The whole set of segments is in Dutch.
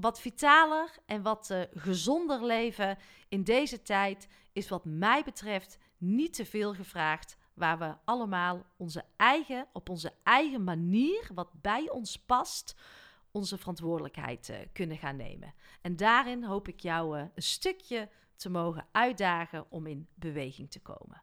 wat vitaler en wat uh, gezonder leven in deze tijd is wat mij betreft niet te veel gevraagd. Waar we allemaal onze eigen, op onze eigen manier, wat bij ons past, onze verantwoordelijkheid uh, kunnen gaan nemen. En daarin hoop ik jou uh, een stukje te mogen uitdagen om in beweging te komen.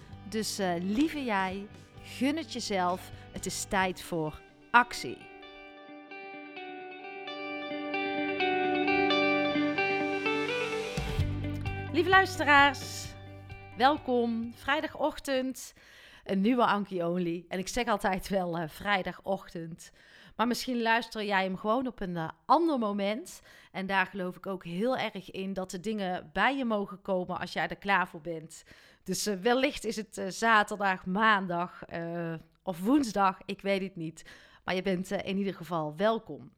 dus uh, lieve jij, gun het jezelf. Het is tijd voor actie. Lieve luisteraars, welkom. Vrijdagochtend, een nieuwe Anki Only. En ik zeg altijd wel uh, vrijdagochtend. Maar misschien luister jij hem gewoon op een uh, ander moment. En daar geloof ik ook heel erg in dat de dingen bij je mogen komen als jij er klaar voor bent. Dus uh, wellicht is het uh, zaterdag, maandag of woensdag, ik weet het niet. Maar je bent in ieder geval welkom.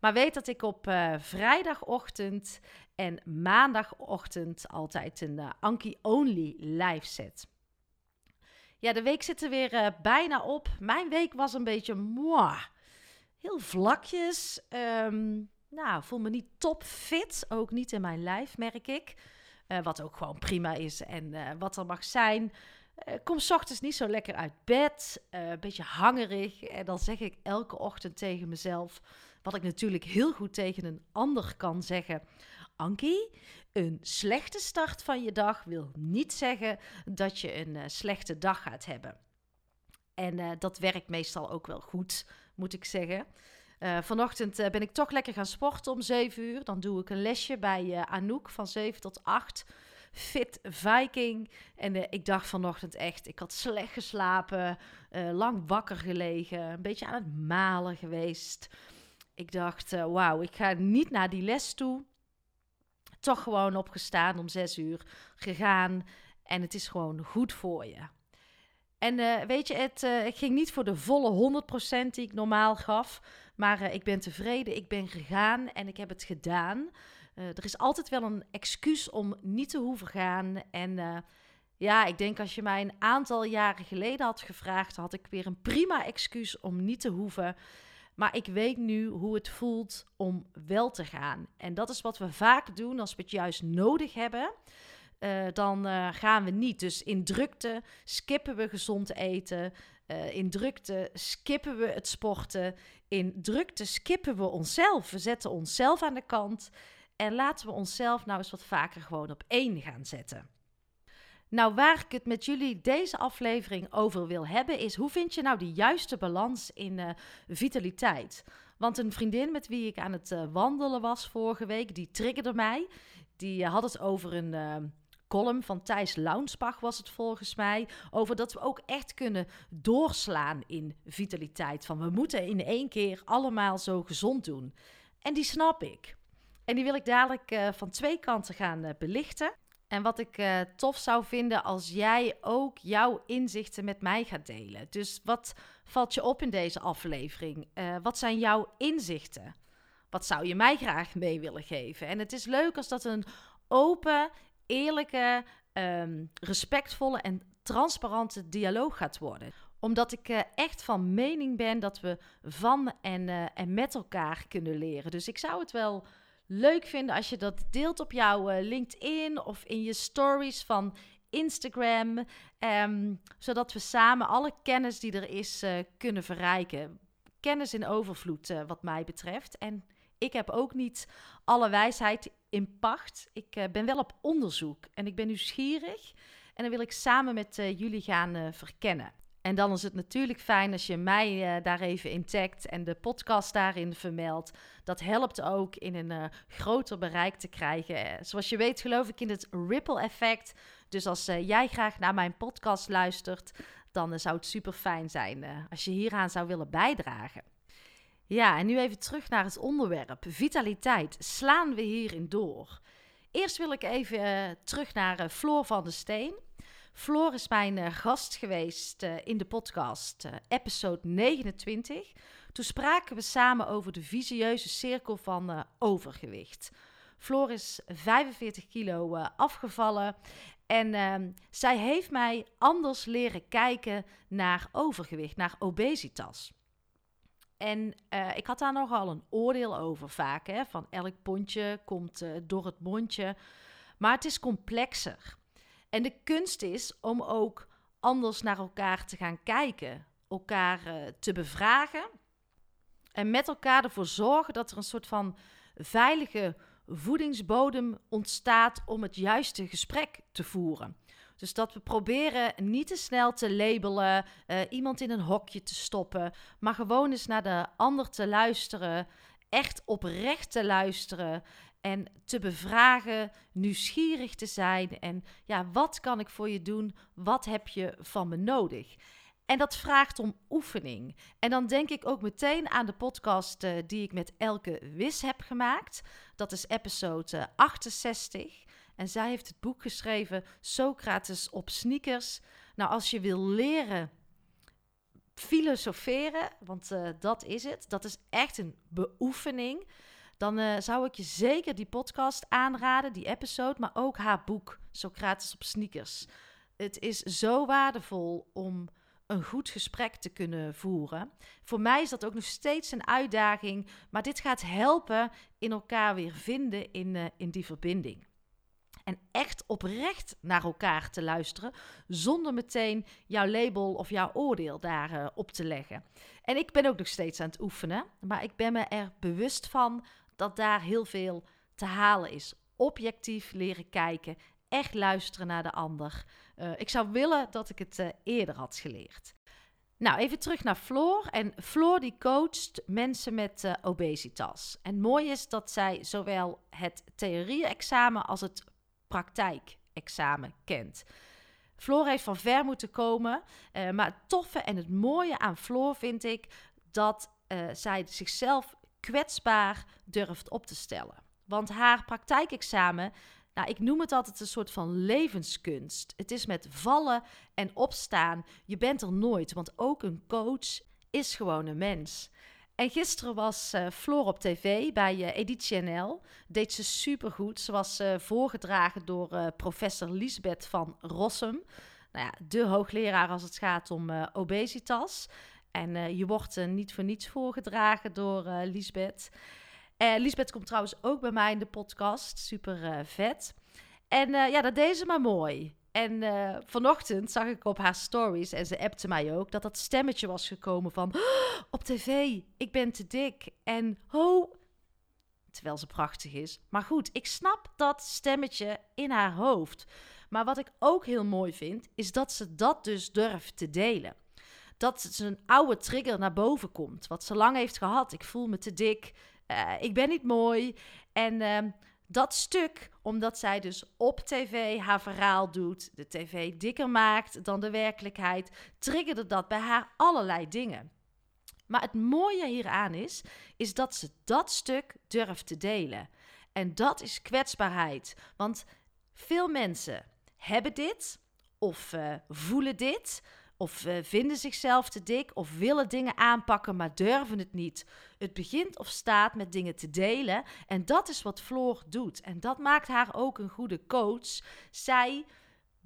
Maar weet dat ik op vrijdagochtend en maandagochtend altijd een Anki Only live zet. Ja, de week zit er weer bijna op. Mijn week was een beetje moi heel vlakjes. Um, nou, voel me niet topfit. Ook niet in mijn lijf, merk ik. Uh, wat ook gewoon prima is en uh, wat er mag zijn. Uh, kom s ochtends niet zo lekker uit bed. een beetje hangerig. En dan zeg ik elke ochtend tegen mezelf. Wat ik natuurlijk heel goed tegen een ander kan zeggen. Ankie, een slechte start van je dag wil niet zeggen dat je een slechte dag gaat hebben. En dat werkt meestal ook wel goed moet ik zeggen. Uh, vanochtend uh, ben ik toch lekker gaan sporten om 7 uur. Dan doe ik een lesje bij uh, Anouk van 7 tot 8. Fit Viking. En ik dacht vanochtend echt, ik had slecht geslapen, lang wakker gelegen, een beetje aan het malen geweest. Ik dacht, wauw, ik ga niet naar die les toe. Toch gewoon opgestaan om 6 uur, gegaan. En het is gewoon goed voor je. En uh, weet je, het uh, ging niet voor de volle 100% die ik normaal gaf. Maar uh, ik ben tevreden, ik ben gegaan en ik heb het gedaan. er is altijd wel een excuus om niet te hoeven gaan. En ja, ik denk als je mij een aantal jaren geleden had gevraagd, had ik weer een prima excuus om niet te hoeven. Maar ik weet nu hoe het voelt om wel te gaan. En dat is wat we vaak doen als we het juist nodig hebben. Uh, dan uh, gaan we niet. Dus in drukte skippen we gezond eten. Uh, in drukte skippen we het sporten. In drukte skippen we onszelf. We zetten onszelf aan de kant. En laten we onszelf nou eens wat vaker gewoon op één gaan zetten. Nou, waar ik het met jullie deze aflevering over wil hebben, is hoe vind je nou de juiste balans in vitaliteit? Want een vriendin met wie ik aan het wandelen was vorige week, die triggerde mij. Die had het over een column van Thijs Launsbach was het volgens mij. Over dat we ook echt kunnen doorslaan in vitaliteit. Van we moeten in één keer allemaal zo gezond doen. En die snap ik. En die wil ik dadelijk uh, van twee kanten gaan uh, belichten. En wat ik uh, tof zou vinden als jij ook jouw inzichten met mij gaat delen. Dus wat valt je op in deze aflevering? Wat zijn jouw inzichten? Wat zou je mij graag mee willen geven? En het is leuk als dat een open, eerlijke, um, respectvolle en transparante dialoog gaat worden omdat ik uh, echt van mening ben dat we van en, uh, en met elkaar kunnen leren. Dus ik zou het wel leuk vinden als je dat deelt op jouw uh, LinkedIn of in je stories van Instagram. Um, zodat we samen alle kennis die er is kunnen verrijken. Kennis in overvloed, wat mij betreft. En ik heb ook niet alle wijsheid in pacht. Ik ben wel op onderzoek en ik ben nieuwsgierig. En dan wil ik samen met jullie gaan verkennen. En dan is het natuurlijk fijn als je mij daar even in en de podcast daarin vermeldt. Dat helpt ook in een groter bereik te krijgen. Eh, zoals je weet geloof ik in het ripple effect. Dus als jij graag naar mijn podcast luistert, dan zou het super fijn zijn als je hieraan zou willen bijdragen. Ja, en nu even terug naar het onderwerp. Vitaliteit. Slaan we hierin door? Eerst wil ik even terug naar Floor van de Steen. Floor is mijn uh, gast geweest in de podcast, episode 29. Toen spraken we samen over de visieuze cirkel van overgewicht. Floor is 45 kilo afgevallen en ehm, zij heeft mij anders leren kijken naar overgewicht, naar obesitas. En ik had daar nogal een oordeel over vaak, hè, van elk pondje komt door het mondje. Maar het is complexer. En de kunst is om ook anders naar elkaar te gaan kijken, elkaar uh, te bevragen en met elkaar ervoor zorgen dat er een soort van veilige voedingsbodem ontstaat om het juiste gesprek te voeren. Dus dat we proberen niet te snel te labelen, uh, iemand in een hokje te stoppen, maar gewoon eens naar de ander te luisteren, echt oprecht te luisteren en te bevragen, nieuwsgierig te zijn en ja, wat kan ik voor je doen? Wat heb je van me nodig? En dat vraagt om oefening. En dan denk ik ook meteen aan de podcast uh, die ik met Elke Wis heb gemaakt. Dat is episode 68. En zij heeft het boek geschreven Socrates op sneakers. Nou, als je wil leren filosoferen, want uh, dat is het. Dat is echt een beoefening dan uh, zou ik je zeker die podcast aanraden, die episode, maar ook haar boek, Socrates op sneakers. Het is zo waardevol om een goed gesprek te kunnen voeren. Voor mij is dat ook nog steeds een uitdaging, maar dit gaat helpen in elkaar weer vinden in, uh, in die verbinding. En echt oprecht naar elkaar te luisteren, zonder meteen jouw label of jouw oordeel daarop uh, op te leggen. En ik ben ook nog steeds aan het oefenen, maar ik ben me er bewust van dat daar heel veel te halen is. Objectief leren kijken, echt luisteren naar de ander. Uh, ik zou willen dat ik het uh, eerder had geleerd. Nou, even terug naar Floor. En Floor die coacht mensen met obesitas. En mooi is dat zij zowel het theorie-examen als het praktijkexamen kent. Floor heeft van ver moeten komen. maar het toffe en het mooie aan Floor vind ik dat zij zichzelf kwetsbaar durft op te stellen. Want haar praktijkexamen, nou, ik noem het altijd een soort van levenskunst. Het is met vallen en opstaan. Je bent er nooit, want ook een coach is gewoon een mens. En gisteren was uh, Floor op tv bij uh, Editie NL. Deed ze supergoed. Ze was uh, voorgedragen door professor Lisbeth van Rossum. Nou ja, de hoogleraar als het gaat om obesitas. En je wordt niet voor niets voorgedragen door Lisbeth. Lisbeth komt trouwens ook bij mij in de podcast. Super vet. En ja, dat deed ze maar mooi. En vanochtend zag ik op haar stories, en ze appte mij ook, dat dat stemmetje was gekomen van... Oh, op tv, ik ben te dik. En ho, terwijl ze prachtig is. Maar goed, ik snap dat stemmetje in haar hoofd. Maar wat ik ook heel mooi vind, is dat ze dat dus durft te delen dat zijn oude trigger naar boven komt. Wat ze lang heeft gehad. Ik voel me te dik. Uh, ik ben niet mooi. En uh, dat stuk, omdat zij dus op tv haar verhaal doet, de tv dikker maakt dan de werkelijkheid, triggerde dat bij haar allerlei dingen. Maar het mooie hieraan is, is dat ze dat stuk durft te delen. En dat is kwetsbaarheid. Want Veel mensen hebben dit of uh, voelen dit of uh, vinden zichzelf te dik of willen dingen aanpakken, maar durven het niet. Het begint of staat met dingen te delen. En dat is wat Floor doet. En dat maakt haar ook een goede coach. Zij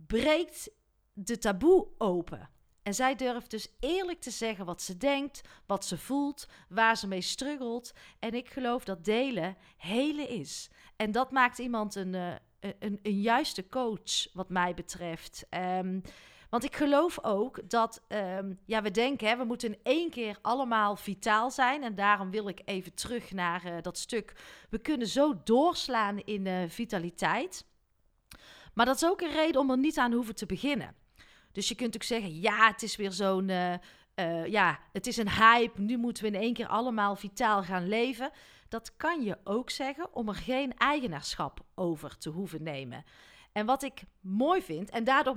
breekt de taboe open. En zij durft dus eerlijk te zeggen wat ze denkt, wat ze voelt, waar ze mee struggelt. En ik geloof dat delen hele is. En dat maakt iemand een, uh, een, een, juiste coach, wat mij betreft. Um, want ik geloof ook dat, um, ja, we denken, hè, we moeten in één keer allemaal vitaal zijn. En daarom wil ik even terug naar uh, dat stuk. We kunnen zo doorslaan in uh, vitaliteit. Maar dat is ook een reden om er niet aan hoeven te beginnen. Dus je kunt ook zeggen, ja, het is weer zo'n, uh, ja, het is een hype. Nu moeten we in één keer allemaal vitaal gaan leven. Dat kan je ook zeggen om er geen eigenaarschap over te hoeven nemen. En wat ik mooi vind, en daardoor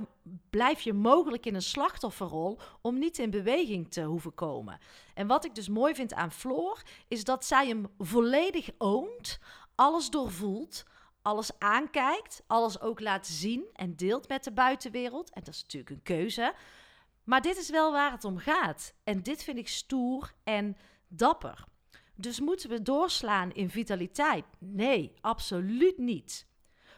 blijf je mogelijk in een slachtofferrol om niet in beweging te hoeven komen. En wat ik dus mooi vind aan Floor, is dat zij hem volledig oont, alles doorvoelt, alles aankijkt, alles ook laat zien en deelt met de buitenwereld. En dat is natuurlijk een keuze. Maar dit is wel waar het om gaat. En dit vind ik stoer en dapper. Dus moeten we doorslaan in vitaliteit? Nee, absoluut niet.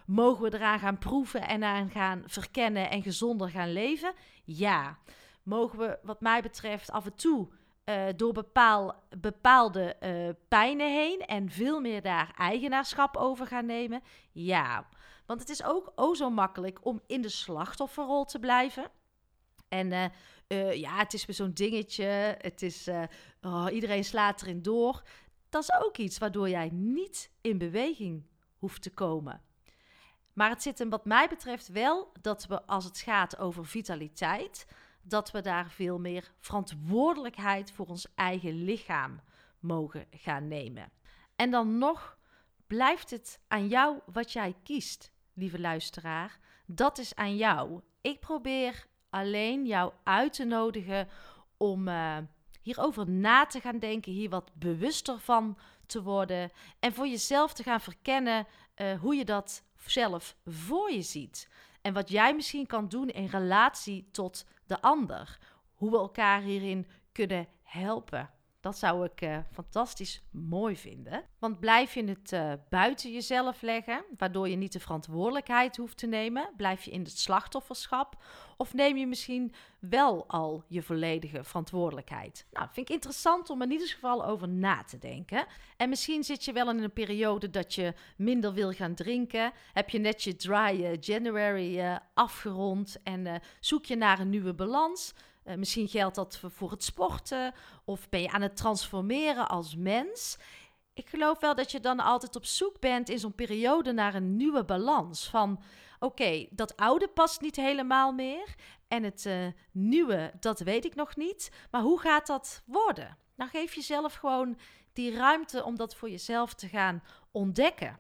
Mogen we eraan gaan proeven en aan gaan verkennen en gezonder gaan leven? Ja. Mogen we, wat mij betreft, af en toe uh, door bepaal, bepaalde uh, pijnen heen en veel meer daar eigenaarschap over gaan nemen? Ja. Want het is ook o zo makkelijk om in de slachtofferrol te blijven. En uh, ja, het is weer zo'n dingetje. Het is, oh, iedereen slaat erin door. Dat is ook iets waardoor jij niet in beweging hoeft te komen. Maar het zit hem wat mij betreft wel dat we als het gaat over vitaliteit, dat we daar veel meer verantwoordelijkheid voor ons eigen lichaam mogen gaan nemen. En dan nog blijft het aan jou wat jij kiest, lieve luisteraar. Dat is aan jou. Ik probeer alleen jou uit te nodigen om uh, hierover na te gaan denken, hier wat bewuster van te worden en voor jezelf te gaan verkennen uh, hoe je dat zelf voor je ziet. En wat jij misschien kan doen in relatie tot de ander. Hoe we elkaar hierin kunnen helpen. Dat zou ik uh, fantastisch mooi vinden. Want blijf je het uh, buiten jezelf leggen, waardoor je niet de verantwoordelijkheid hoeft te nemen, blijf je in het slachtofferschap of neem je misschien wel al je volledige verantwoordelijkheid? Nou, vind ik interessant om in ieder geval over na te denken. En misschien zit je wel in een periode dat je minder wil gaan drinken. Heb je net je dry uh, January afgerond en zoek je naar een nieuwe balans. Uh, misschien geldt dat voor het sporten of ben je aan het transformeren als mens. Ik geloof wel dat je dan altijd op zoek bent in zo'n periode naar een nieuwe balans. Van oké, dat oude past niet helemaal meer en het uh, nieuwe, dat weet ik nog niet. Maar hoe gaat dat worden? Nou, geef jezelf gewoon die ruimte om dat voor jezelf te gaan ontdekken.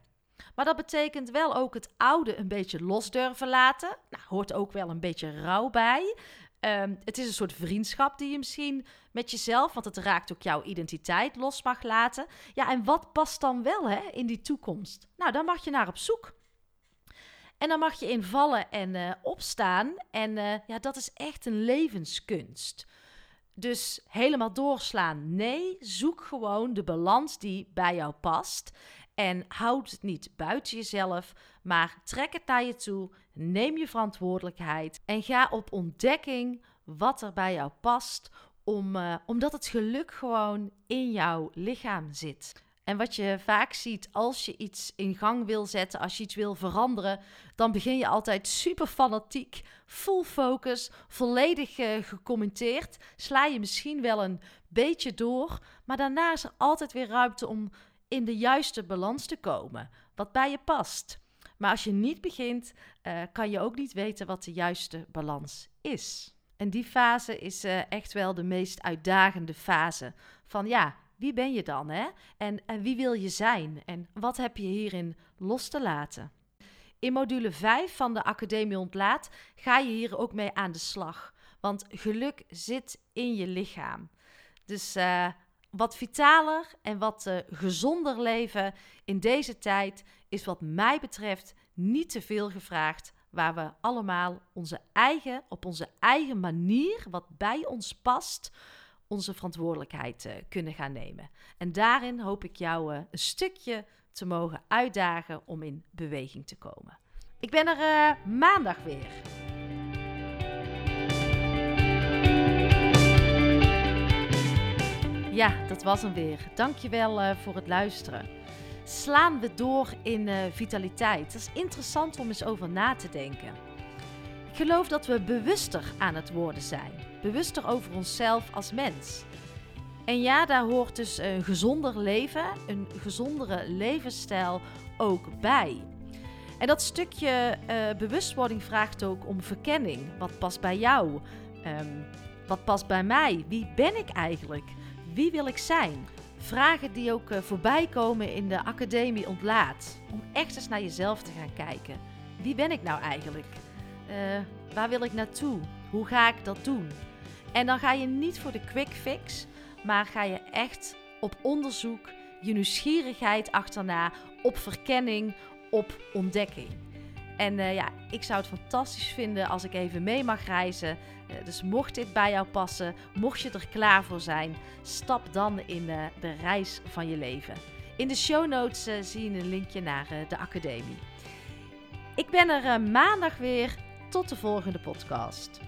Maar dat betekent wel ook het oude een beetje los durven laten. Nou, hoort ook wel een beetje rouw bij. Ehm, het is een soort vriendschap die je misschien met jezelf, want het raakt ook jouw identiteit, los mag laten. Ja, en wat past dan wel hè, in die toekomst? Nou, daar mag je naar op zoek. En dan mag je invallen en uh, opstaan. En uh, ja, dat is echt een levenskunst. Dus helemaal doorslaan. Nee, zoek gewoon de balans die bij jou past. En houd het niet buiten jezelf, maar trek het naar je toe. Neem je verantwoordelijkheid en ga op ontdekking wat er bij jou past, om, uh, omdat het geluk gewoon in jouw lichaam zit. En wat je vaak ziet als je iets in gang wil zetten, als je iets wil veranderen, dan begin je altijd super fanatiek, full focus, volledig uh, gecommenteerd. Sla je misschien wel een beetje door, maar daarna is er altijd weer ruimte om in de juiste balans te komen, wat bij je past. Maar als je niet begint, uh, kan je ook niet weten wat de juiste balans is. En die fase is uh, echt wel de meest uitdagende fase. Van ja, wie ben je dan? Hè? En, en wie wil je zijn? En wat heb je hierin los te laten? In module 5 van de Academie Ontlaat ga je hier ook mee aan de slag. Want geluk zit in je lichaam. Dus uh, wat vitaler en wat gezonder leven in deze tijd is wat mij betreft niet te veel gevraagd, waar we allemaal onze eigen, op onze eigen manier, wat bij ons past, onze verantwoordelijkheid uh, kunnen gaan nemen. En daarin hoop ik jou uh, een stukje te mogen uitdagen om in beweging te komen. Ik ben er uh, maandag weer. Ja, dat was hem weer. Dankjewel uh, voor het luisteren. Slaan we door in uh, vitaliteit? Dat is interessant om eens over na te denken. Ik geloof dat we bewuster aan het worden zijn. Bewuster over onszelf als mens. En ja, daar hoort dus een gezonder leven, een gezondere levensstijl ook bij. En dat stukje uh, bewustwording vraagt ook om verkenning. Wat past bij jou? Um, wat past bij mij? Wie ben ik eigenlijk? Wie wil ik zijn? Vragen die ook uh, voorbij komen in de academie ontlaat. Om echt eens naar jezelf te gaan kijken. Wie ben ik nou eigenlijk? Uh, waar wil ik naartoe? Hoe ga ik dat doen? En dan ga je niet voor de quick fix, maar ga je echt op onderzoek, je nieuwsgierigheid achterna, op verkenning, op ontdekking. En uh, ja, ik zou het fantastisch vinden als ik even mee mag reizen. Uh, dus mocht dit bij jou passen, mocht je er klaar voor zijn, stap dan in uh, de reis van je leven. In de show notes zie je een linkje naar de academie. Ik ben er maandag weer. Tot de volgende podcast.